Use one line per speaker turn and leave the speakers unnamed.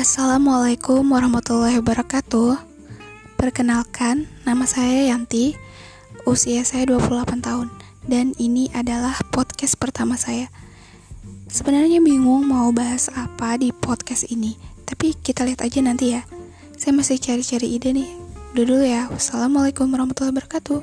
Assalamualaikum warahmatullahi wabarakatuh. Perkenalkan, nama saya Yanti Usia saya 28 tahun Dan ini adalah podcast pertama saya. Sebenarnya bingung mau bahas apa di podcast ini Tapi kita lihat aja nanti ya. Saya masih cari-cari ide nih. Udah dulu ya. Wassalamualaikum warahmatullahi wabarakatuh.